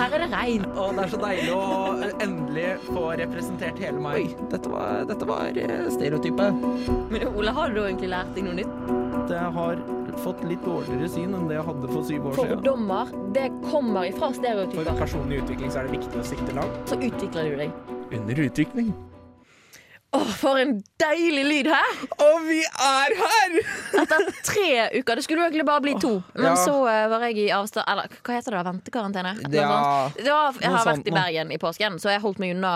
her er det regn. Og det er så deilig å endelig få representert hele meg. Dette var, dette var eh, stereotypet. Men Ole, har du egentlig lært deg noe nytt? Jeg har fått litt dårligere syn enn det jeg hadde for syv år siden. Fordommer, det kommer ifra For personlig utvikling så er det viktig å sikte langt. Så utvikler du deg. Under utvikling. Åh, for en deilig lyd her! Og vi er her! Etter tre uker. Det skulle jo egentlig bare bli to. Men Ja. så eh, var jeg i avstand Eller hva heter det? Ventekarantene? Ja. Det var, jeg har vært i. Bergen i påsken, så jeg holdt meg unna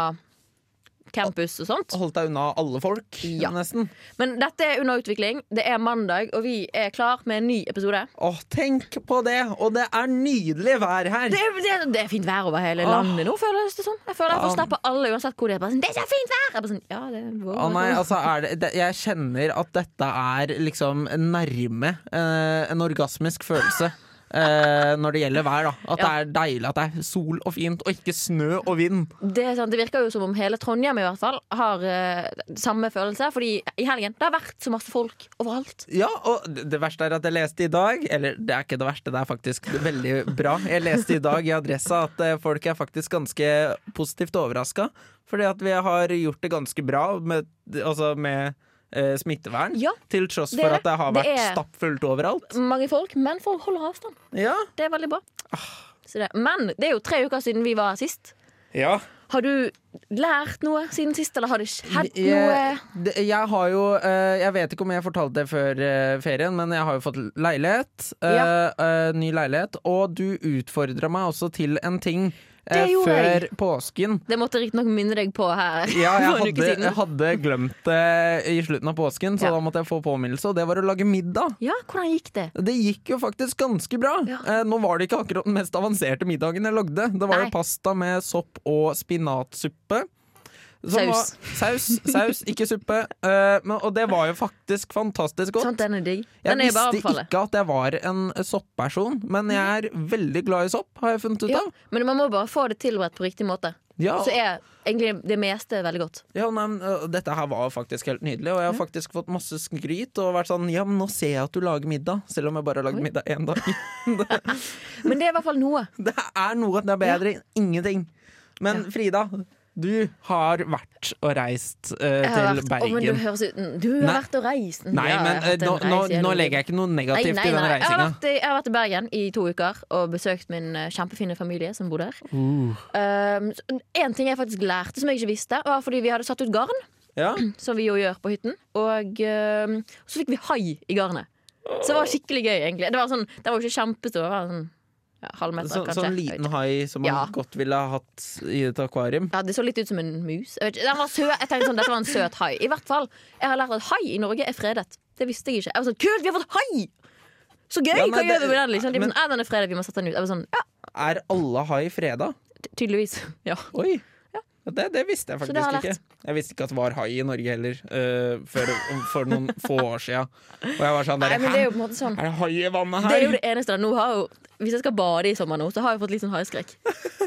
campus og sånt. Holdt deg unna alle folk, Ja. nesten. Men dette er under utvikling. Det er mandag, og vi er klar med en ny episode. Åh, tenk på det! Og det er nydelig vær her. Det, det, det er fint vær over hele Åh. landet nå, føles det som. Jeg føler jeg får snappe alle uansett hvor de er. Sånn, det er så fint vær! Jeg sånn, ja, det er Å nei, altså er det, det, Jeg kjenner at dette er liksom nærme eh, en orgasmisk følelse. Eh, når det gjelder vær. da At Ja. det er deilig at det er sol og fint, og ikke snø og vind. Det, er sant, det virker jo som om hele Trondheim i hvert fall har eh, samme følelse. Fordi i helgen det har vært så masse folk overalt. Ja, og det det verste er at jeg leste i dag Eller det er ikke det verste, det er faktisk veldig bra. Jeg leste i dag i Adressa at eh, folk er faktisk ganske positivt overraska. Fordi at vi har gjort det ganske bra med, altså med eh, smittevern. Ja, Til tross for at det har vært Det stappfullt overalt. mange folk, men folk holder avstand. Ja, Det er veldig bra. Ah. Så det. Men det er jo tre uker siden vi var her sist. ja. Har du lært noe siden sist, eller har det skjedd noe? Jeg, jeg har jo eh, Jeg vet ikke om jeg fortalte det før eh, ferien, men jeg har jo fått leilighet. Ja. eh, ny leilighet. Og du utfordra meg også til en ting før jeg. påsken. Det måtte riktignok minne deg på her Ja, jeg for en uke hadde, siden. jeg hadde glemt det i slutten av påsken, så Ja. da måtte jeg få påminnelse, og det var å lage middag. Ja, hvordan gikk det? Det gikk jo faktisk ganske bra. Ja. Eh, nå var det ikke akkurat den mest avanserte middagen jeg lagde. Det var Nei. jo pasta med sopp og spinatsuppe. Saus. Saus, saus, ikke suppe. Uh, men, og det var jo faktisk fantastisk godt. Sånn, den er digg. Jeg Den bare visste ikke at jeg var en sopperson, men jeg er veldig glad i sopp, har jeg funnet ut Ja, av. men man må bare få det tilberedt på riktig måte. Ja, Så er egentlig det meste veldig godt. ja nei, dette her var faktisk helt nydelig, og jeg har faktisk fått masse skryt og vært sånn Ja, men nå ser jeg at du lager middag, selv om jeg bare har lagd middag én dag. Men det er i hvert fall noe. det er noe, det er bedre enn ingenting. Men Ja. Frida, du har vært og reist uh, til vært, Å, men du Bergen. høres ut Du har Nei. vært og reist. Nei, Ja, men jeg øh, nå, nå, nå legger jeg ikke noe negativt nei, i den nei. Jeg har, reisinga. i- jeg har vært i Bergen i to uker og besøkt min eh, kjempefine familie som bor der. Uh. Um, en ting jeg faktisk lærte som jeg ikke visste, var fordi vi hadde satt ut garn, Ja. som vi jo gjør på hytten. Og um, så fikk vi hai i garnet. Så det var skikkelig gøy, egentlig. Det var, sånn, det var ikke kjempestor, det var sånn halvmeter, Så, kanskje. sånn liten hai som man Ja. godt ville ha hatt i et akvarium. Ja, Det så litt ut som en mus. Jeg søt. Jeg tenkte sånn, Dette var en søt hai. I hvert fall, Jeg har lært at hai i Norge er fredet. Det visste jeg ikke. Jeg var sånn, Kult, vi har fått hai! Så gøy! Ja, men, Hva gjør vi med den? liksom? De men- sånn, «Ja, den er fredet, vi må sette den ut. Jeg var sånn, ja, Er alle hai freda? tydeligvis. Ja. Oi! Det, det visste jeg faktisk ikke. Jeg visste ikke at det var hai i Norge heller, uh, før, for noen få år sia. Og jeg var sånn Nei, men det er jo på en måte sånn Er det hai i vannet her? Det er jo det eneste. Nå har jo, hvis jeg skal bade i sommer nå, så har jeg fått litt sånn haiskrekk.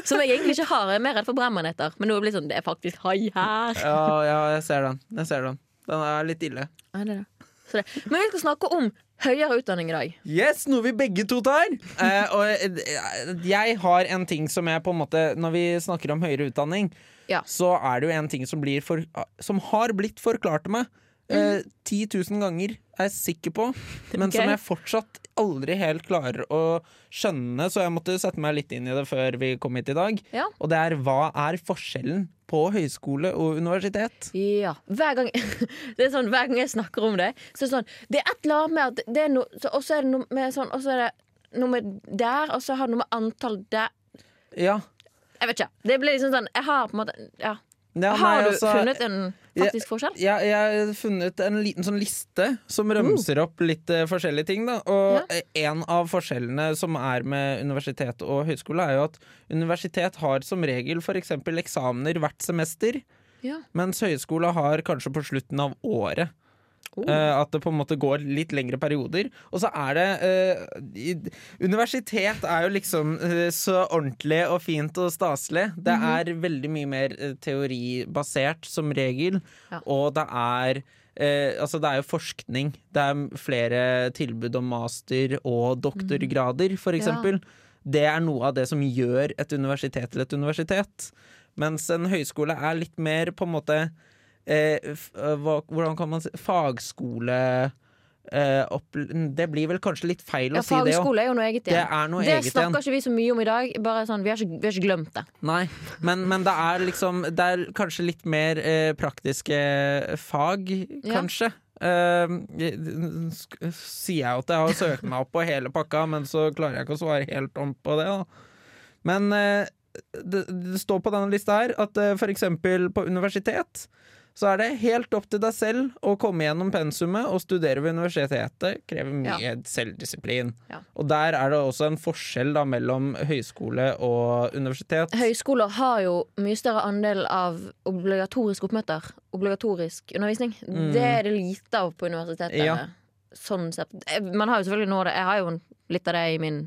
Som jeg egentlig ikke har. Jeg er mer redd for brennmaneter. Men nå er det blitt sånn, det er faktisk hai her. Ja, ja, jeg ser den. Jeg ser den. Den er litt ille. Ja, det er det. Men vi skal snakke om høyere utdanning i dag. Yes, noe vi begge to tar. Uh, og eh, jeg har en ting som jeg på en måte Når vi snakker om høyere utdanning, Ja. så er det jo en ting som, blir for, som har blitt forklart til meg eh, 10 000 ganger, er jeg sikker på, men som jeg fortsatt aldri helt klarer å skjønne, så jeg måtte sette meg litt inn i det før vi kom hit i dag. Ja. Og det er hva er forskjellen på høyskole og universitet? Ja. Hver gang, det er sånn, hver gang jeg snakker om det, så er det sånn Det er et eller annet med at det noe Og så er det noe med sånn Og så er det noe med der, og så har det noe med antall der Ja. Jeg vet ikke. Det blir liksom sånn Jeg har på en måte Ja. Ja, har nei, du altså, funnet en faktisk forskjell? Jeg, jeg har funnet en liten sånn liste som rømser opp litt uh, forskjellige ting. Da. Og Ja. en av forskjellene som er med universitet og høyskole, er jo at universitet har som regel f.eks. eksamener hvert semester, Ja. mens høyskole har kanskje på slutten av året. Eh, at det på en måte går litt lengre perioder. Og så er det uh, Universitet er jo liksom uh, så ordentlig og fint og staselig. Det Mhm. er veldig mye mer teoribasert som regel, Ja. og det er altså det er jo forskning. Det er flere tilbud om master og doktorgrader, for Ja. eksempel. det er noe av det som gjør et universitet til et universitet. Mens en høyskole er litt mer på en måte eh, eh, hva, Hvordan kan man si Fagskole eh, opp, Det blir vel kanskje litt feil Ja, å si det òg. fagskole er jo noe eget Det igjen. noe Det eget igjen. snakker ikke vi så mye om i dag. Sånn, vi, har ikke, vi har ikke glemt det. Nei, men, men det er liksom Det er kanskje litt mer eh, praktiske fag, kanskje. Ja. Uh, sier jeg at jeg har søkt meg opp på hele pakka, men så klarer jeg ikke å svare helt om på det. Da. Men uh, det, det står på denne lista her at uh, eksempel på universitet så er det helt opp til deg selv å komme gjennom pensumet og studere ved universitetet. Krever mye selvdisiplin. Ja. Og der er det også en forskjell da mellom høyskole og universitet. Høyskoler har jo mye større andel av obligatorisk oppmøter. Obligatorisk undervisning. Mm. Det er det lite av på universitetet. Ja. Sånn sett. Eh, Man har jo selvfølgelig av det. Jeg har jo litt av det i min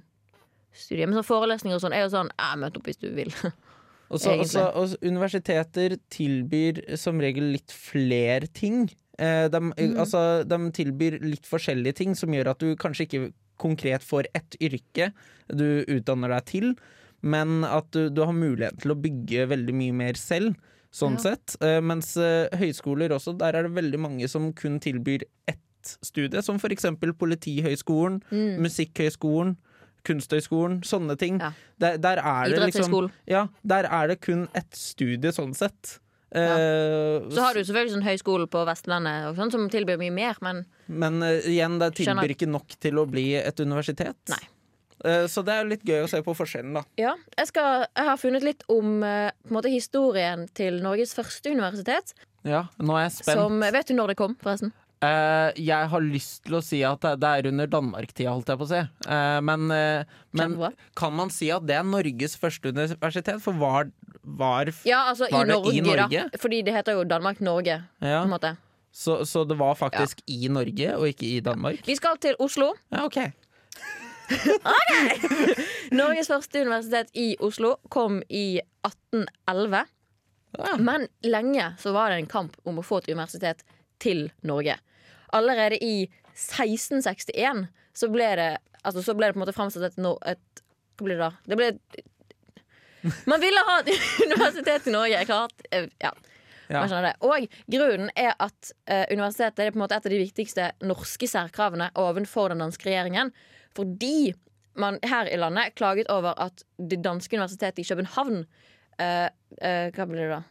studie. Men sånn forelesninger og sånn er jo sånn Ja, møt opp hvis du vil. Og så- og egentlig. så- og så universiteter tilbyr som regel litt flere ting. Eh, de, mm. altså, de tilbyr litt forskjellige ting som gjør at du kanskje ikke konkret får ett yrke du utdanner deg til, men at du, du har mulighet til å bygge veldig mye mer selv. Sånn Ja. sett. Eh, mens eh, høyskoler også, der er det veldig mange som kun tilbyr ett studie, som for eksempel Politihøgskolen, Mm. Musikkhøgskolen, Kunsthøgskolen, sånne ting. Ja. Der, der er det liksom ja, der er det kun ett studie, sånn sett. Ja. Så har du selvfølgelig sånn høyskole på Vestlandet og sånn, som tilbyr mye mer, men Men uh, igjen, det tilbyr ikke nok til å bli et universitet. Nei. Eh, så det er litt gøy å se på forskjellen, da. ja. Jeg, skal, jeg har funnet litt om eh, på en måte historien til Norges første universitet. Ja, nå er jeg spent. Som, vet du når det kom, forresten? Eh, jeg har lyst til å si at det er under Danmark-tida, holdt jeg på å si. Uh, men uh, men kan man si at det er Norges første universitet? For var, var Ja, altså i Var det Norge, i Norge? da. Fordi det heter jo Danmark-Norge, ja, så, så det var faktisk i Norge, og ikke i Danmark? Vi skal til Oslo. Ja, OK. OK! Norges første universitet i Oslo kom i 1811. Ja. Men lenge så var det en kamp om å få et universitet til Norge. Allerede i 1661 så ble det Altså så ble det på en måte framsatt et, no- et Hva blir det da? Det ble Man ville ha et universitet i Norge. Klart, eh, ja, Ja. man skjønner det. Og grunnen er at eh, universitetet er på en måte et av de viktigste norske særkravene overfor den danske regjeringen. Fordi man her i landet klaget over at det danske universitetet i København eh, eh, Hva blir det da?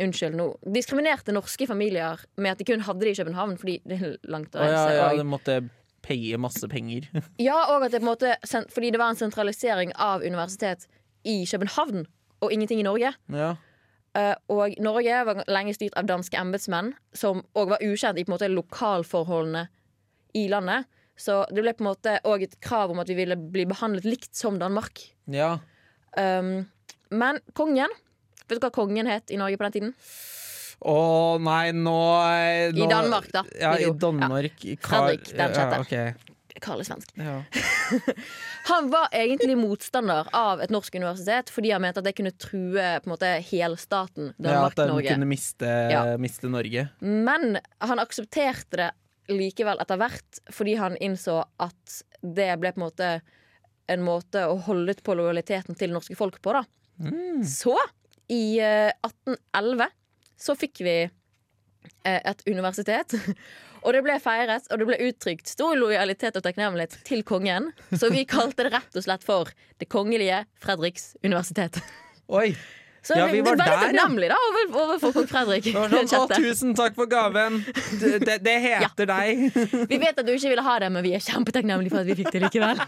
Unnskyld, nå. Diskriminerte norske familier med at de kun hadde det i København fordi det er langt å ja, reise. ja, og- det måtte paye masse penger. ja, og at det på en måte Fordi det var en sentralisering av universitet i København og ingenting i Norge. ja. Uh, og Norge var lenge styrt av danske embetsmenn, som òg var ukjent i på en måte lokalforholdene i landet. Så det ble på en måte òg et krav om at vi ville bli behandlet likt som Danmark. ja. Um, men kongen Vet du hva kongen het i Norge på den tiden? Å nei, nå, nå I Danmark, da. Ja, i Danmark Danmark. Fredrik den sjette. Ja, ok. Ja, Karl er svensk. ja. Han var egentlig motstander av et norsk universitet fordi han mente at det kunne true på en måte helstaten ja, at den Danmark-Norge. kunne miste, Ja. miste Norge. Men han aksepterte det likevel etter hvert, fordi han innså at det ble på en måte en måte å holde på lojaliteten til det norske folk på. da Så, i eh, 1811, så fikk vi eh, et universitet. Og det ble feiret, og det ble uttrykt stor lojalitet og takknemlighet til kongen. Så vi kalte det rett og slett for Det kongelige Fredriks universitet. Oi! Så Ja, vi var det var litt der, ja. da over- over kong Fredrik. Sånn, å, tusen takk for gaven! Det, det, det heter deg! Vi vet at du ikke ville ha det, men vi er kjempetakknemlige for at vi fikk det likevel.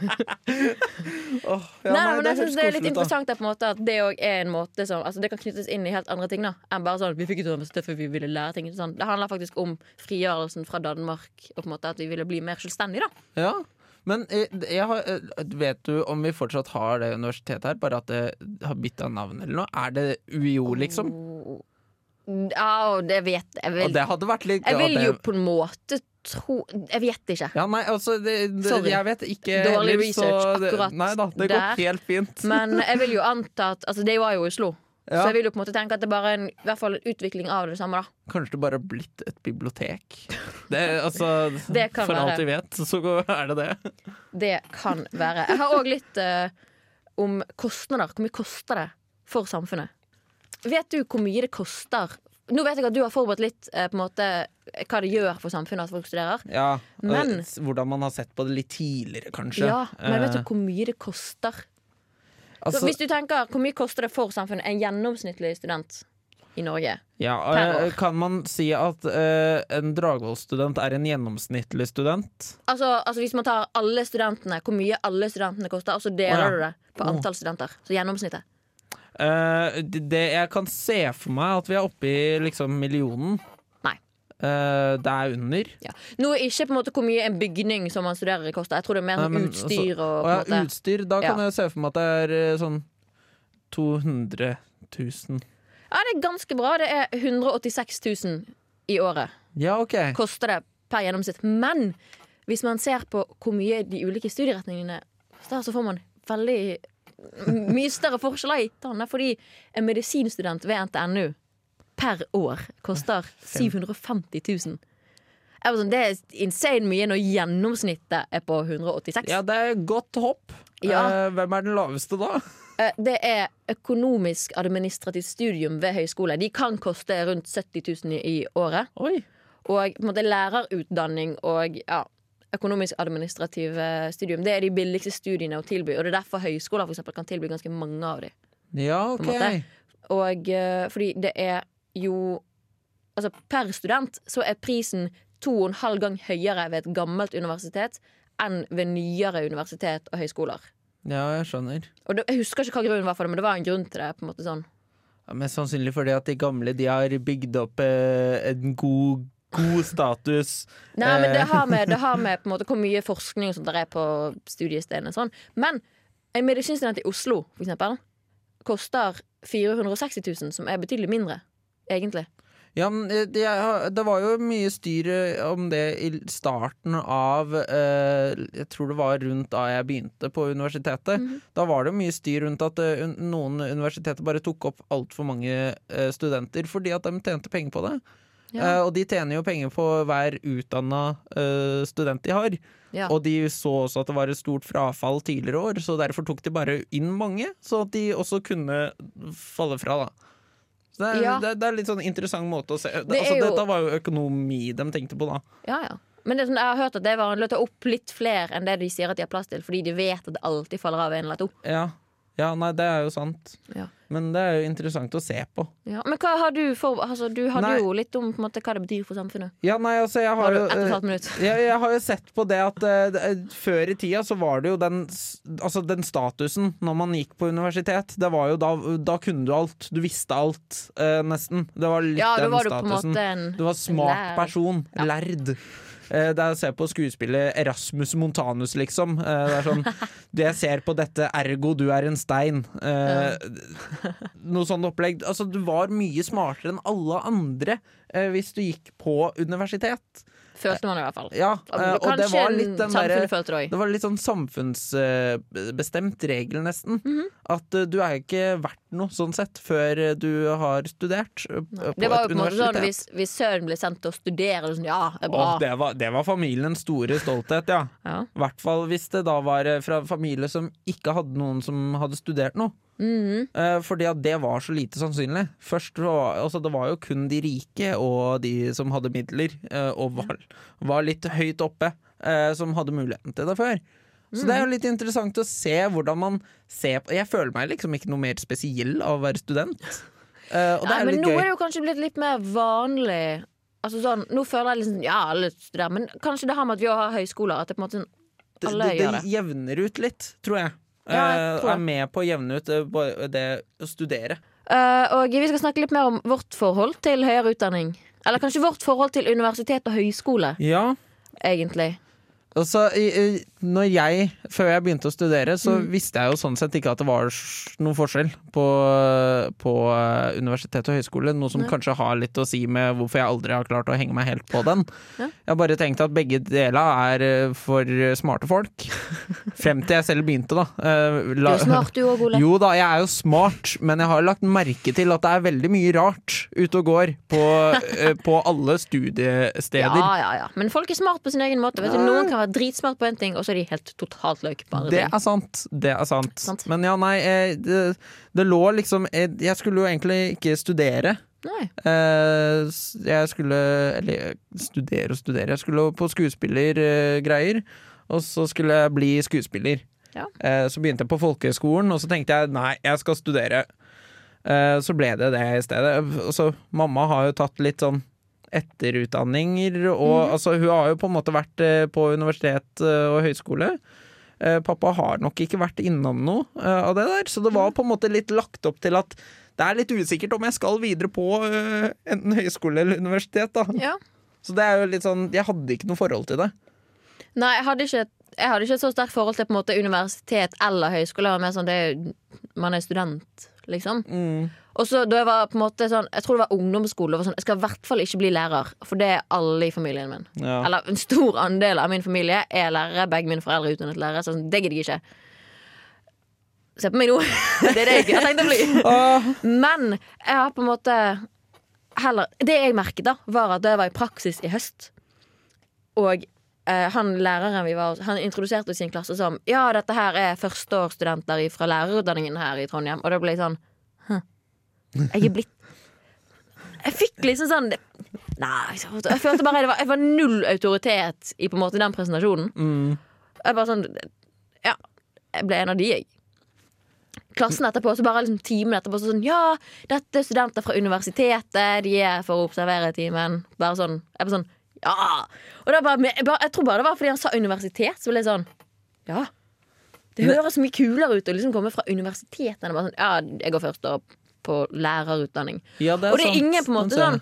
oh, ja, nei, men jeg synes Det er litt interessant da. måte, at det òg er en måte som altså, Det kan knyttes inn i helt andre ting da enn bare sånn vi fikk ikke universitet for vi ville lære ting. Sånn. Det handler faktisk om frigjørelsen fra Danmark og på en måte at vi ville bli mer selvstendige. da Ja. Men eh, har, eh, vet du om vi fortsatt har det universitetet her, bare at det har bytta navn eller noe? Er det UiO, liksom? Ja, det vet jeg. Vil, litt jeg vil jo på en måte tro Jeg vet ikke. Ja, nei, altså det, det, Sorry. Jeg vet ikke Dårlig research akkurat Nei da, det der. går helt fint. Men jeg vil jo anta at Altså, det var jo Oslo. Ja. Så jeg vil jo på en måte tenke at det bare er en, i hvert fall en utvikling av det samme. da Kanskje det bare har blitt et bibliotek. Det, altså, Det kan for være. alt vi vet, så er det det. Det kan være. Jeg har òg litt uh, om kostnader. Hvor mye koster det for samfunnet? Vet du hvor mye det koster? Nå vet jeg at du har forberedt litt eh, på en måte hva det gjør for samfunnet at folk studerer. Ja, Men- Hvordan man har sett på det litt tidligere, kanskje. Ja, Men vet Eh, du hvor mye det koster? Altså, Så hvis du tenker, Hvor mye koster det for samfunnet en gjennomsnittlig student i Norge? ja, eh. Kan man si at eh, en Dragvoll-student er en gjennomsnittlig student? Altså, altså Hvis man tar alle studentene, hvor mye alle studentene koster, og så deler oh, ja. du det på antall antall studenter. Så gjennomsnittet. Uh, det, det jeg kan se for meg at vi er oppe i liksom millionen. Eh, det er under. Ja. Nå er ikke på en måte hvor mye en bygning som man studerer koster. Jeg tror det er mer Nei, men utstyr og Og på ja, måte utstyr, da kan Ja. jeg se for meg at det er eh, sånn 200 000. Ja, det er ganske bra. Det er 186 000 i året. Ja, OK. Koster det per gjennomsnitt. Men hvis man ser på hvor mye de ulike studieretningene koster, så får man veldig mye større forskjeller i tallene. Fordi en medisinstudent ved NTNU per år koster 750 000. Jeg var sånn, Det er insane mye når gjennomsnittet er på 186. Ja, det er godt hopp. Ja. Eh, hvem er den laveste da? Eh, Det er økonomisk administrativt studium ved høyskole. De kan koste rundt 70 000 i året. Oi. Og på en måte lærerutdanning og ja, økonomisk administrativ eh, studium Det er de billigste studiene å tilby, og det er derfor høyskoler for eksempel, kan tilby ganske mange av dem. Ja, På OK. en måte. Og fordi det er jo Altså per student så er prisen to og en halv gang høyere ved et gammelt universitet enn ved nyere universitet og høyskoler. Ja, jeg skjønner. Og det, Jeg husker ikke hva grunnen var for det, men det var en grunn til det. på en måte sånn Ja, mest sannsynlig fordi at de gamle de har bygd opp eh, en god, god status. Nei, men det Eh. har med, det har med måte hvor mye forskning som der er på studiestedene. Sånn. Men en medisinstudent i Oslo, for eksempel, koster 460 000, som er betydelig mindre, egentlig. Ja, eh, det, det var jo mye styr eh, om det i starten av eh, Jeg tror det var rundt da jeg begynte på universitetet. Mhm. Da var det mye styr rundt at uh, noen universiteter bare tok opp altfor mange uh, studenter fordi at de tjente penger på det. Eh, og de tjener jo penger på hver utdanna student de har. Ja. Og de så også at det var et stort frafall tidligere år, så derfor tok de bare inn mange, så at de også kunne falle fra, da. Så det, er, Ja. det, det er litt sånn interessant måte å se det, altså, jo- Dette var jo økonomi de tenkte på, da. Ja, ja. Men det sånn, jeg har hørt at det var å ta opp litt flere enn det de sier at de har plass til, fordi de vet at det alltid faller av en eller to. Ja, ja nei, det er jo sant. Ja. Men det er jo interessant å se på. Ja. Men hva har du for altså, Du hadde Nei. jo litt om på en måte, hva det betyr for samfunnet. Ja, nei, altså, jeg Har har jo eh, jeg, jeg har jo sett på det at uh, før i tida så var det jo den, altså den statusen når man gikk på universitet. Det var jo da, da kunne du alt. Du visste alt, uh, nesten. Det var litt Ja, den var du på en måte en Du var smart lærd. person. Lærd. Eh, Det er å se på skuespillet Erasmus Montanus, liksom. Eh, Det er sånn jeg ser på dette, ergo du er en stein. Eh, Noe sånt opplegg. Altså, du var mye smartere enn alle andre hvis du gikk på universitet. Følte man i hvert fall. Ja, eh, og det var litt den derre følte det det var litt sånn samfunnsbestemt regel, nesten. Mhm. At eh, du er ikke verdt noe, sånn sett, før eh, du har studert Nei. på Det var jo et på en måte sånn hvis, hvis sønnen ble sendt til å studere, sånn, ja, det er bra. Åh, det, var, det var familiens store stolthet, ja. Ja. Hvert fall hvis det da var fra familie som ikke hadde noen som hadde studert noe. Mhm. Eh, fordi at det var så lite sannsynlig. Først var, altså Det var jo kun de rike og de som hadde midler, eh, og var, var litt høyt oppe, eh, som hadde muligheten til det før. Så det er jo litt interessant å se hvordan man ser på Jeg føler meg liksom ikke noe mer spesiell av å være student. Det Nei, men nå gøy. er det jo kanskje blitt litt mer vanlig. Altså sånn, Nå føler jeg liksom Ja, alle studerer, men kanskje det har med at vi har høyskoler. At det på en måte det, alle det, gjør det det. jevner ut litt, tror jeg. Ja, Eh, er med på å jevne ut eh, det å studere. Uh, og vi skal snakke litt mer om vårt forhold til høyere utdanning. Eller kanskje vårt forhold til universitet og høyskole, Ja, egentlig. Og så, i- i- når jeg, Før jeg begynte å studere, så Mm. visste jeg jo sånn sett ikke at det var noen forskjell på, på universitet og høyskole. Noe som ja. kanskje har litt å si med hvorfor jeg aldri har klart å henge meg helt på den. Ja. Jeg har bare tenkt at begge deler er eh, for smarte folk. Frem til jeg selv begynte, da. La, Du er smart du òg, Ole. Jo da, jeg er jo smart, men jeg har lagt merke til at det er veldig mye rart ute og går på, eh, på alle studiesteder. Ja, ja, ja. Men folk er smart på sin egen måte. Vet du, noen kan være dritsmart på en ting, og så er de helt totalt løk på andre Det ting. er sant. Det er sant. Sant. Men ja, nei, eh, det, det lå liksom eh, Jeg skulle jo egentlig ikke studere. Nei. Eh, Jeg skulle Eller studere og studere. Jeg skulle på skuespillergreier, og så skulle jeg bli skuespiller. Ja. Eh, Så begynte jeg på folkehøyskolen, og så tenkte jeg nei, jeg skal studere. Eh, Så ble det det i stedet. Altså, mamma har jo tatt litt sånn etterutdanninger, og mm. altså, hun har jo på en måte vært på universitet og høyskole. Pappa har nok ikke vært innom noe av det der, så det var på en måte litt lagt opp til at det er litt usikkert om jeg skal videre på uh, enten høyskole eller universitet. da Ja. Så det er jo litt sånn Jeg hadde ikke noe forhold til det. Nei, jeg hadde ikke jeg hadde ikke så sterkt forhold til på en måte universitet eller høyskole. Det var mer sånn, det er, man er student, liksom. Og så da jeg var på en måte sånn Jeg tror det var ungdomsskole. Var sånn, jeg skal i hvert fall ikke bli lærer, for det er alle i familien min. Ja. Eller en stor andel av min familie er lærere. Begge mine foreldre er utdannet lærere. Så sånn, det gidder jeg ikke. Se på meg nå. Det er det jeg ikke har tenkt å bli. Men jeg har på en måte heller Det jeg merket, da, var at det var i praksis i høst, og eh, han læreren vi var Han introduserte oss i en klasse som Ja, dette her er førsteårsstudenter fra lærerutdanningen her i Trondheim. Og da ble jeg sånn «Hm, Jeg er blitt Jeg fikk liksom sånn Nei, jeg følte bare jeg var, jeg var null autoritet i på en måte den presentasjonen. mm. Jeg bare sånn Ja, jeg ble en av de, jeg. Klassen etterpå, så bare liksom timen etterpå så sånn Ja, dette er studenter fra universitetet, de er for å observere timen. Bare sånn. Jeg bare sånn Ja! Og bare, jeg, bare, jeg tror bare det var fordi han sa universitet, så ble jeg sånn Ja. Det høres mye kulere ut å liksom komme fra universitetet enn bare sånn Ja, jeg går først opp på lærerutdanning. Ja, det er Og det er sant. ingen på en måte sånn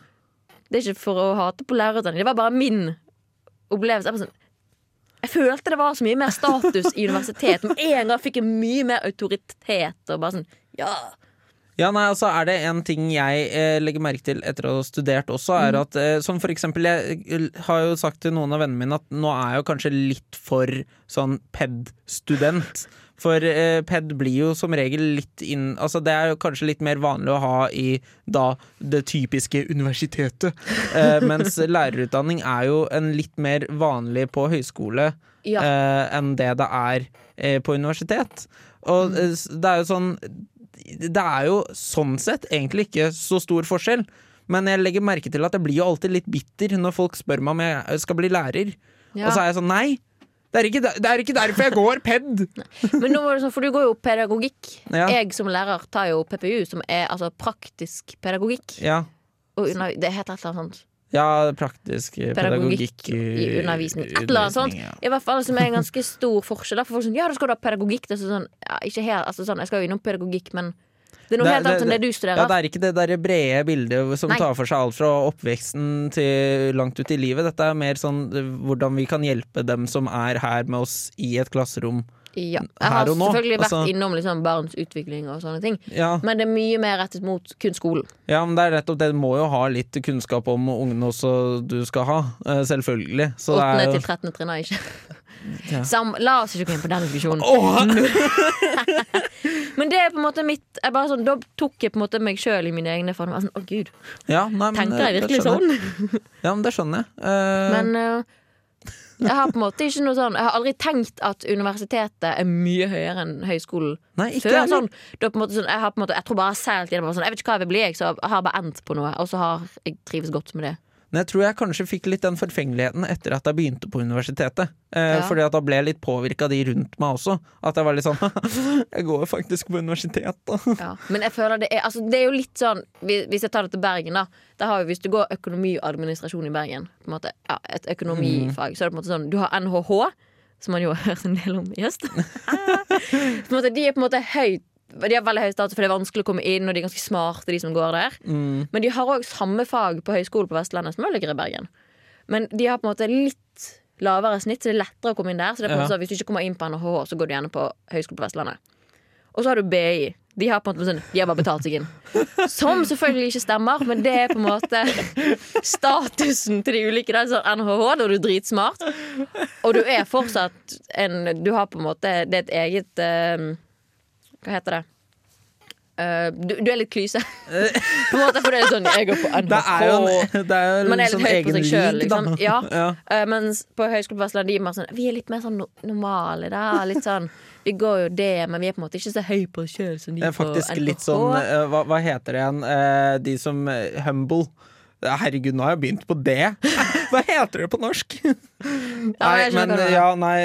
Det er ikke for å hate på lærerutdanning, det var bare min opplevelse. Jeg, bare sånn, jeg følte det var så mye mer status i universitet. Med en gang fikk jeg mye mer autoritet. Og bare sånn, ja Ja, nei, altså er det en ting jeg eh, legger merke til etter å ha studert også, er Mm. at eh, som for eksempel Jeg eh, har jo sagt til noen av vennene mine at nå er jeg jo kanskje litt for sånn ped-student. For eh, ped blir jo som regel litt inn Altså det er jo kanskje litt mer vanlig å ha i da det typiske universitetet. Eh, mens lærerutdanning er jo en litt mer vanlig på høyskole Ja. eh, enn det det er eh, på universitet. Og eh, det er jo sånn Det er jo sånn sett egentlig ikke så stor forskjell. Men jeg legger merke til at jeg blir jo alltid litt bitter når folk spør meg om jeg skal bli lærer. Ja. Og så er jeg sånn nei! Det er, ikke, det er ikke derfor jeg går PED! Men nå var det sånn, for du går jo pedagogikk. Ja. Jeg som lærer tar jo PPU, som er altså praktisk pedagogikk. Ja, Og under, det heter et eller annet sånt. ja praktisk eh, pedagogikk, Pedagogikk i undervisning. Et eller annet sånt. ja. I hvert fall som er en ganske stor forskjell. For folk sånn, ja, da skal du ha pedagogikk. Det er sånn, ja, ikke helt, altså sånn, jeg skal jo innom pedagogikk, men det er noe Det- helt annet enn det- du Ja, det er ikke det der brede bildet som Nei. tar for seg alt fra oppveksten til langt ut i livet. Dette er mer sånn eh, hvordan vi kan hjelpe dem som er her med oss i et klasserom. Ja. Jeg har selvfølgelig vært altså. innom liksom barns utvikling og sånne ting. Ja, Men det er mye mer rettet mot kun skolen. ja, men det er rett og slett, må jo ha litt kunnskap om ungene også du skal ha. eh, Selvfølgelig. Så det Åttende er til jo trettende trinn er ikke. Ja. Sam, la oss ikke gå inn på den diskusjonen. Åh! Men det er på en måte mitt jeg bare sånn, Da tok jeg på en måte meg sjøl i mine egne former. Sånn, å gud, Ja, nei, men, Tenker jeg eh, virkelig sånn? Ja, men det skjønner jeg. Uh... Men uh, jeg har på en måte ikke noe sånn Jeg har aldri tenkt at universitetet er mye høyere enn høyskolen. nei, ikke Før sånn, da på en måte sånn, jeg, har på en måte, jeg tror bare jeg har seilt gjennom sånn, Jeg vet ikke hva jeg vil bli, jeg, så jeg har bare endt på noe. Og så har jeg trives godt med det. Men jeg tror jeg kanskje fikk litt den forfengeligheten etter at jeg begynte på universitetet. Eh, Ja. Fordi at da ble jeg litt påvirka de rundt meg også. At jeg var litt sånn Jeg går jo faktisk på universitet, da. Ja. Men jeg føler det er, altså, det er jo litt sånn Hvis jeg tar det til Bergen, da. Der har jo, hvis du går økonomi og administrasjon i Bergen, på en måte, ja, et økonomifag, så er det på en måte sånn Du har NHH, som man jo har hørt en del om i høst. de er på en måte høyt de har veldig høy status, for det er vanskelig å komme inn, og de er ganske smarte, de som går der. Mm. Men de har òg samme fag på høyskole på Vestlandet som ligger i Bergen. Men de har på en måte litt lavere snitt, så det er lettere å komme inn der. Så det er på en Ja. måte sånn, Hvis du ikke kommer inn på NHH, så går du gjerne på høyskole på Vestlandet. Og så har du BI. De har på en måte sånn, de har bare betalt seg inn. Som selvfølgelig ikke stemmer, men det er på en måte statusen til de ulike. Da. Sånn NHH, da er du dritsmart. Og du er fortsatt en Du har på en måte Det er et eget eh, Hva heter det? Uh, du, du er litt klyse. på en måte, for det er sånn Jeg går på NHK. Det er jo en, det er jo Man er litt sånn høy på seg sjøl, liksom. Ja. Ja. Uh, mens på Høgskolen på Vestlandet de er mer sånn Vi er litt mer sånn no normale, da. Litt sånn Vi går jo det, men vi er på en måte ikke så høy på oss sjøl som de på faktisk litt sånn uh, hva, hva heter det igjen? De som Humble. Herregud, nå har jeg begynt på det! Hva heter det på norsk? Nei, men ja, nei,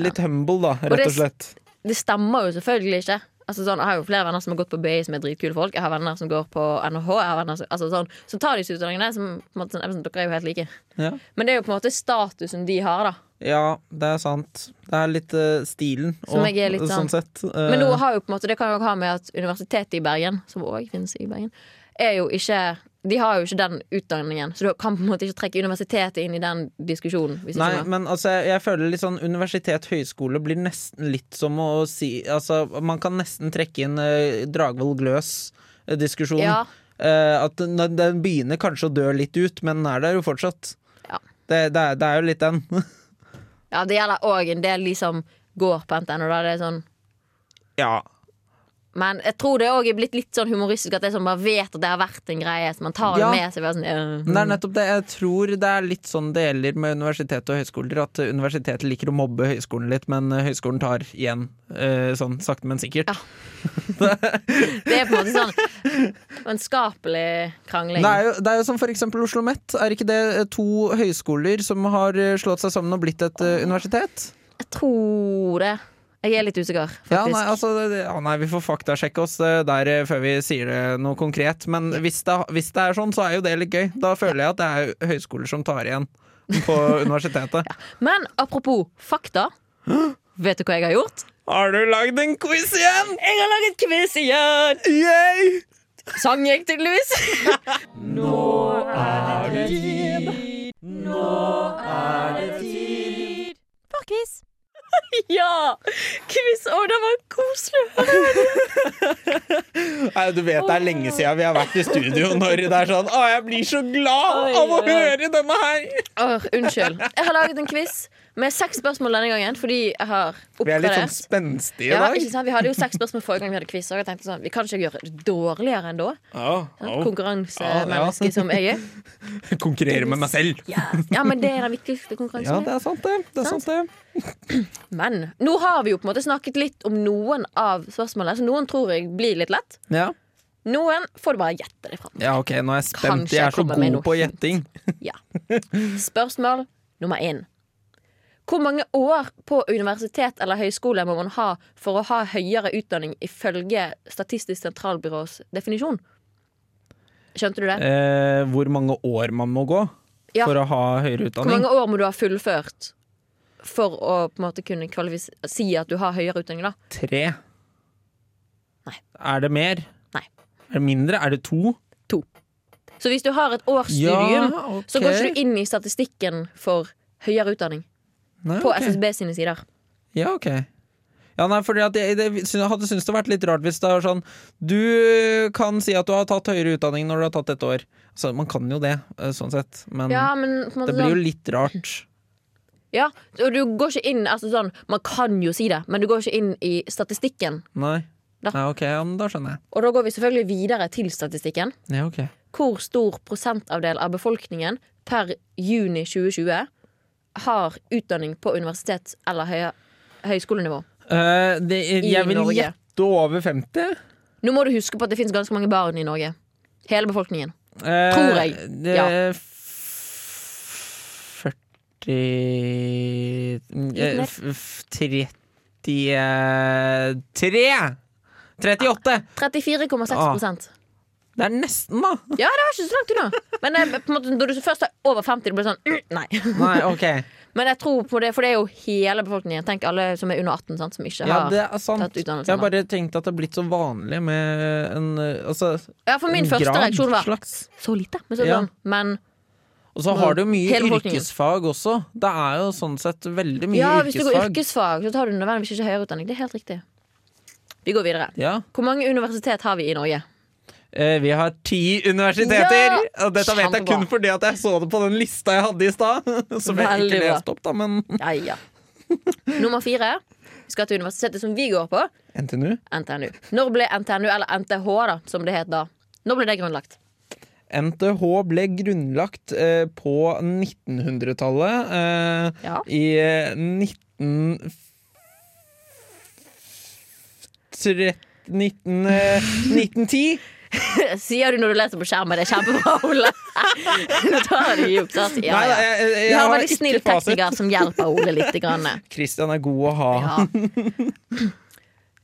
litt humble, da, rett og slett. Det stemmer jo selvfølgelig ikke. Altså sånn, jeg har jo flere venner som har gått på BI som er dritkule folk. Jeg har venner som går på NHH. Som, altså sånn, så tar disse utdanningene. Som, måte, sånn, dere er jo helt like. Ja. Men det er jo på en måte statusen de har, da. ja, det er sant. Det er litt uh, stilen Som og- litt sånn- sett. uh, Men nå har jo på en måte, det kan jo ha med at Universitetet i Bergen, som òg finnes i Bergen, er jo ikke De har jo ikke den utdanningen, så du kan på en måte ikke trekke universitetet inn i den diskusjonen. Hvis Nei, men altså, jeg, jeg føler litt sånn universitet, høyskole blir nesten litt som å si Altså, man kan nesten trekke inn eh, Dragvoll Gløs-diskusjonen. Ja, Eh, at den, den begynner kanskje å dø litt ut, men den er der jo fortsatt. Ja. Det, det, er, det er jo litt den. ja, det gjelder òg en del de som går på NTNU. Da det er sånn ja. Men jeg tror det òg er blitt litt sånn humoristisk at det som sånn bare vet at det har vært en greie, så man tar Ja. det med seg. Sånn, øh. Det er nettopp det. Jeg tror det er litt sånn det gjelder med universitet og høyskoler. At universitetet liker å mobbe høyskolen litt, men høyskolen tar igjen. eh, sånn sakte, men sikkert. Ja. Det er på en måte sånn vennskapelig krangling. Det er, jo, det er jo som for eksempel Oslo OsloMet. Er ikke det eh, to høyskoler som har eh, slått seg sammen og blitt et eh, universitet? Jeg tror det. Jeg er litt usikker, faktisk. Ja, nei, altså, ja, nei, vi får faktasjekke oss eh, der eh, før vi sier det noe konkret. Men hvis det, hvis det er sånn, så er jo det litt gøy. Da føler jeg at det er høyskoler som tar igjen på universitetet. Men apropos fakta. Vet du hva jeg har gjort? Har du lagd en quiz igjen? Jeg har laget quiz igjen! Yay! Sang jeg tydeligvis. For quiz. ja! Quiz. Å, det var koselig. Nei, du vet det er lenge siden vi har vært i studio når det er sånn Å, jeg blir så glad av å høre denne her! Åh, unnskyld. Jeg har laget en quiz med seks spørsmål denne gangen fordi jeg har oppgradert. Vi er litt sånn spenstige i Ja, dag. ikke sant? Vi hadde jo seks spørsmål forrige gang vi hadde quiz, og jeg tenkte sånn, vi kan ikke gjøre det dårligere enn da. Ja, ja. Konkurransemenneske Ja, ja. som jeg er. Konkurrere med meg selv. Ja. ja, men det er den viktigste Ja, det er sant, det. det, er sant, det. Men nå har vi jo på en måte snakket litt om noen av spørsmålene, så noen tror jeg blir litt lett. Ja. Noen får du bare gjette det fram. ja, OK, nå er jeg spent. Kanskje jeg er så god på gjetting. Ja. Spørsmål nummer én. Hvor mange år på universitet eller høyskole må man ha for å ha høyere utdanning ifølge Statistisk sentralbyrås definisjon? Skjønte du det? Eh, hvor mange år man må gå Ja. for å ha høyere utdanning? Hvor mange år må du ha fullført for å på en måte kunne si at du har høyere utdanning? da? Tre. Nei. Er det mer? Nei. Er det mindre? Er det to? To. Så hvis du har et årsstudium, ja, okay. så går ikke du inn i statistikken for høyere utdanning Nei, på okay. SSB sine sider. Ja, ok. Ja, nei, fordi jeg, det, jeg hadde syntes det vært litt rart hvis det var sånn Du kan si at du har tatt høyere utdanning når du har tatt et år. Altså, man kan jo det, eh, sånn sett, men Ja, men det blir sånn- jo litt rart. Ja, og du går ikke inn altså sånn, Man kan jo si det, men du går ikke inn i statistikken. Nei. Da. Ja, ok, ja, da skjønner jeg. Og da går vi selvfølgelig videre til statistikken. Ja, ok. Hvor stor prosentavdel av befolkningen per juni 2020 har utdanning på universitet eller høy, høyskolenivå? Uh, det, jeg vil Norge. gjette over 50. Nå må du huske på at det finnes ganske mange barn i Norge. Hele befolkningen. Uh, Tror jeg. Det Ja. er f- 40 Litt mer. eh, f- f- 33 38! 34,6 Ah. Det er nesten, da. Ja, det var ikke så langt unna. Men eh, på en måte, når du først er over 50, det blir sånn mm, Nei. Nei, ok. Men jeg tror på det, for det er jo hele befolkningen. Tenk alle som er under 18, sant, som ikke Ja, har det er sant. tatt utdannelse Jeg har bare tenkt at det er blitt så vanlig med en eh, Altså Ja, for min en første grad reaksjon var slags. så lite. Men, så Ja. sånn. men Og så har du mye Hele befolkningen. yrkesfag også. Det er jo sånn sett veldig mye Ja, hvis du går yrkesfag. yrkesfag, så tar du nødvendigvis ikke høyere utdanning. Det er helt riktig. Vi går videre. Ja. Hvor mange universitet har vi i Norge? Eh, vi har ti universiteter! Ja! Og dette vet jeg kun fordi at jeg så det på den lista jeg hadde i stad. Som jeg ikke leste opp, da, men Ja, ja. Nummer fire. Vi skal til universitetet som vi går på, NTNU. NTNU. Når ble NTNU, eller NTH, da, som det het da, når ble det grunnlagt? NTH ble grunnlagt eh, på 1900-tallet. Eh, Ja. I eh, 19... 19, eh, 1910. Sier du når du leser på skjermen. Det er kjempebra, Ole. Nå tar du juks. altså. Ja, ja. Vi har en veldig snill tekniker som hjelper Ole litt. Kristian er god å ha. Ja.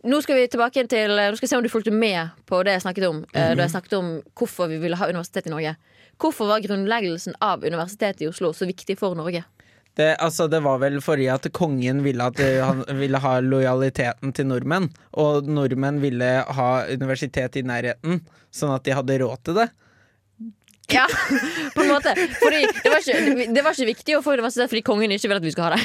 Nå skal vi tilbake til Nå skal jeg se om du fulgte med på det jeg snakket om. eh, Da jeg snakket om hvorfor vi ville ha universitet i Norge. Hvorfor var grunnleggelsen av Universitetet i Oslo så viktig for Norge? Det, altså, det var vel fordi at kongen ville, at eh, han ville ha lojaliteten til nordmenn. Og nordmenn ville ha universitet i nærheten, sånn at de hadde råd til det. Ja, på en måte. Fordi det var ikke, det var ikke viktig å få universitet fordi kongen ikke vil at vi skal ha det.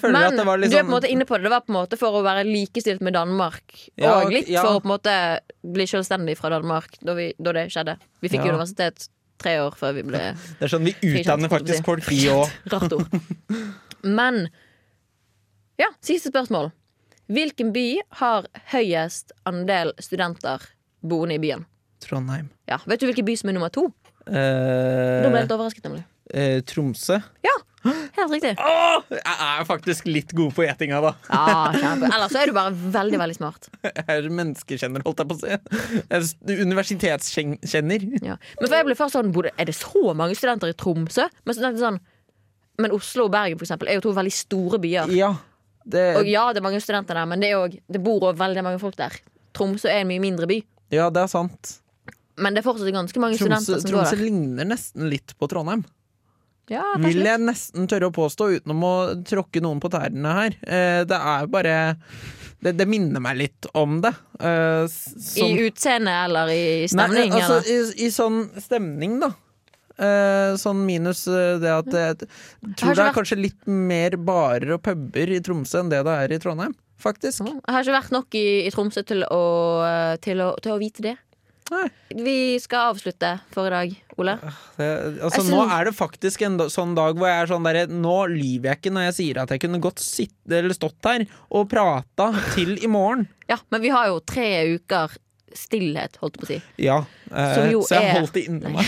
Føler Men at det var litt du er på en måte inne på det. Det var på en måte for å være likestilt med Danmark. Ja, og litt ja. for å på en måte bli selvstendig fra Danmark da, vi, da det skjedde. Vi fikk Ja. universitet tre år før vi ble Det er sånn vi utdanner faktisk folk, vi òg. Rart ord. Men Ja, siste spørsmål. Hvilken by har høyest andel studenter boende i byen? Trondheim. Ja, Vet du hvilken by som er nummer to? Da ble Eh, jeg litt overrasket, nemlig. eh, Tromsø. Helt riktig. Åh, jeg er faktisk litt god på gjetinga, da. Ja. Ellers så er du bare veldig, veldig smart. Jeg er menneskekjenner, holdt jeg på å si. Jeg er Universitetskjenner. Ja. Men for jeg ble først sånn Er det så mange studenter i Tromsø? Men, så sånn, men Oslo og Bergen for eksempel, er jo to veldig store byer. Ja. Det, Og ja, det er mange studenter der, men det, også, det bor òg veldig mange folk der. Tromsø er en mye mindre by, ja, det er sant. men det er fortsatt ganske mange Tromsø, studenter som Tromsø går der. ligner nesten litt på Trondheim. Ja, Vil jeg nesten tørre å påstå, uten å tråkke noen på tærne her. Eh, Det er bare det, det minner meg litt om det. Eh, s- I utseende eller i Nei, stemning? altså, eller? i, I sånn stemning, da. Eh, sånn minus det at jeg Har tror det er vært- kanskje litt mer barer og puber i Tromsø enn det det er i Trondheim. Faktisk. Jeg har ikke vært nok i, i Tromsø til å, til, å, til å vite det. Nei. Vi skal avslutte for i dag, Ole. Det, altså, synes... nå er det faktisk en da- sånn dag hvor jeg er sånn derre Nå lyver jeg ikke når jeg sier at jeg kunne godt sitte, eller stått her og prata til i morgen. Ja, Men vi har jo tre uker stillhet, holdt jeg på å si. Ja, eh, så jeg er- holdt det inni meg.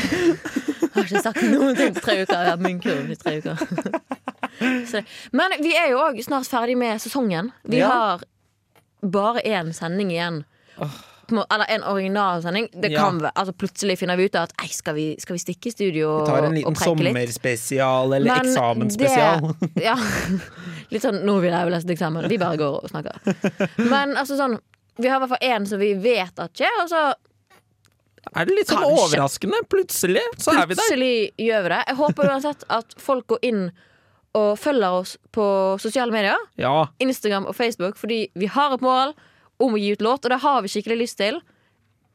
Jeg har ikke sagt noen ting på tre uker. Jeg har hatt munnkurv i tre uker. Så, men vi er jo òg snart ferdig med sesongen. Vi Ja. har bare én sending igjen. På må- Eller en originalsending. Det Ja. kan være, altså Plutselig finner vi ut at ei, skal, vi, skal vi stikke i studio og, trekke litt? Vi Tar en liten sommerspesial eller Men eksamensspesial. det- Ja. Litt sånn 'nå vil jeg jo lese eksamen'. Vi bare går og snakker. Men altså sånn vi har i hvert fall én som vi vet at skjer, og så Er det litt sånn Kanskje. overraskende? Plutselig så er vi der. plutselig gjør vi det. Jeg håper uansett at folk går inn og følger oss på sosiale medier. Ja. Instagram og Facebook, fordi vi har et mål om å gi ut låt, og det har vi skikkelig lyst til.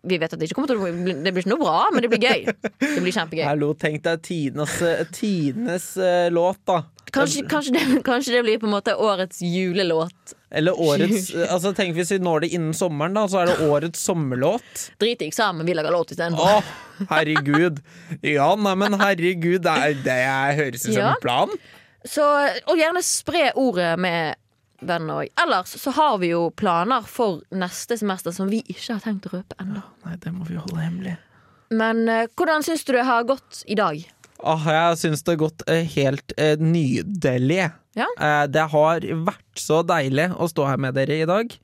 Vi vet at det ikke kommer til å bli Det blir ikke noe bra, men det blir gøy. Det blir kjempegøy. Hallo, tenk deg tidenes, eh, tidenes uh, låt, da. Kanskje, kanskje, det, kanskje det blir på en måte årets julelåt. Eller årets Altså Tenk hvis vi når det innen sommeren, da, så er det årets sommerlåt. Drit i eksamen, vi lager låt istedenfor. Å, herregud. Ja, nei, men herregud, det, er, det høres ut som Ja. en plan. Så, og gjerne spre ordet med venner òg. Ellers så har vi jo planer for neste semester som vi ikke har tenkt å røpe ennå. Nei, det må vi holde hemmelig. Men eh, hvordan syns du det har gått i dag? Åh, jeg syns det har gått eh, helt eh, nydelig. Ja. Eh, det har vært så deilig å stå her med dere i dag.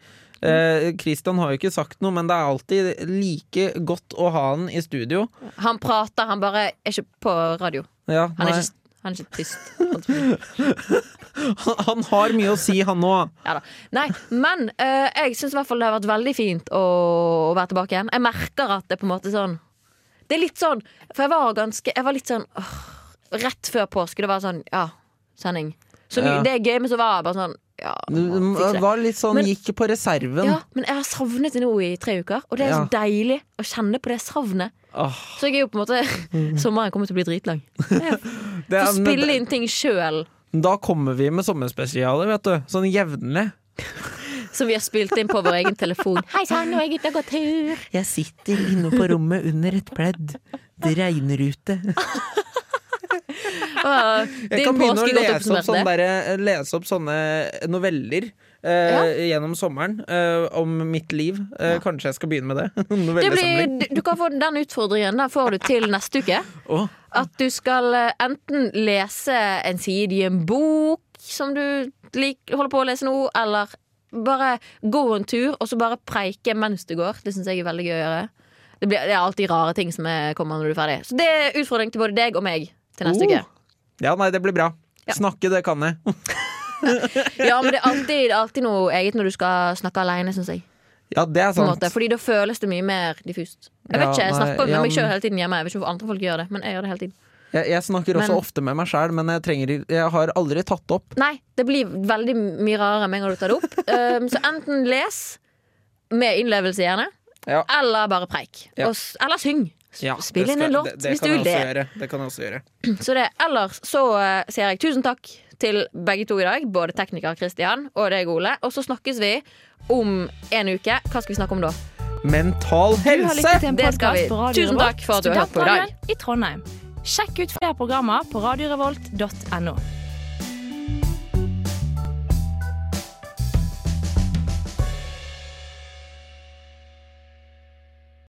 Kristian har jo ikke sagt noe, men det er alltid like godt å ha han i studio. Han prater, han bare er ikke på radio. Ja, Han er nei. ikke, han er ikke tyst. han, han har mye å si, han òg. Ja da. Nei, men eh, jeg syns i hvert fall det har vært veldig fint å, å være tilbake igjen. Jeg merker at det er på en måte sånn Det er litt sånn For jeg var ganske Jeg var litt sånn åh, Rett før påske, det var sånn Ja, sending. Så Ja. det gøy, men så var jeg bare sånn Ja, det. var litt sånn Men- gikk på reserven. ja, men jeg har savnet det nå i tre uker, og det er så deilig å kjenne på det savnet. Åh, Så jeg er jo på en måte Sommeren kommer til å bli dritlang. det er- Få spille inn ting sjøl Da kommer vi med sommerspesialer, vet du. Sånn jevnlig. som vi har spilt inn på vår egen telefon. Hei sann, nå er jeg ute og går tur. Jeg sitter inne på rommet under et pledd. Det regner ute. Åh, Jeg kan begynne å lese opp, oppsummert sånn det. lese opp sånne noveller eh, gjennom sommeren eh, om mitt liv. Eh, Kanskje jeg skal begynne med det? Det blir, du kan få den utfordringen Den får du til neste uke. Oh. At du skal enten lese en side i en bok som du lik, holder på å lese nå, eller bare gå en tur og så bare preike mens du går. Det syns jeg er veldig gøy å gjøre. Det, blir, det er alltid rare ting som er, kommer når du er ferdig. Så det er utfordring til både deg og meg til neste Oh. uke. Ja, nei, det blir bra. Ja. Snakke, det kan jeg. Ja, men det er alltid, alltid noe eget når du skal snakke alene, syns jeg. Ja, det er sant. Fordi da føles det mye mer diffust. Jeg vet Ja, ikke, jeg nei, snakker med ja, meg sjøl hele tiden hjemme. Jeg vet ikke hvorfor andre folk gjør det, men jeg gjør det hele tiden. Jeg, jeg snakker også Men- ofte med meg sjæl, men jeg, trenger, jeg har aldri tatt opp. Nei, det blir veldig mye rarere med en gang du tar det opp. Um, så enten les, med innlevelse gjerne, Ja. eller bare preik. Og, eller syng. Ja, Spill inn en låt hvis du vil det. Det kan jeg også gjøre. Så det. Ellers så uh, sier jeg tusen takk til begge to i dag. Både tekniker Christian og deg, Ole. Og så snakkes vi om en uke. Hva skal vi snakke om da? Mental helse! Det skal vi. Tusen takk for at du har hørt på i dag. i Trondheim. Sjekk ut flere programmer på radiorevolt.no.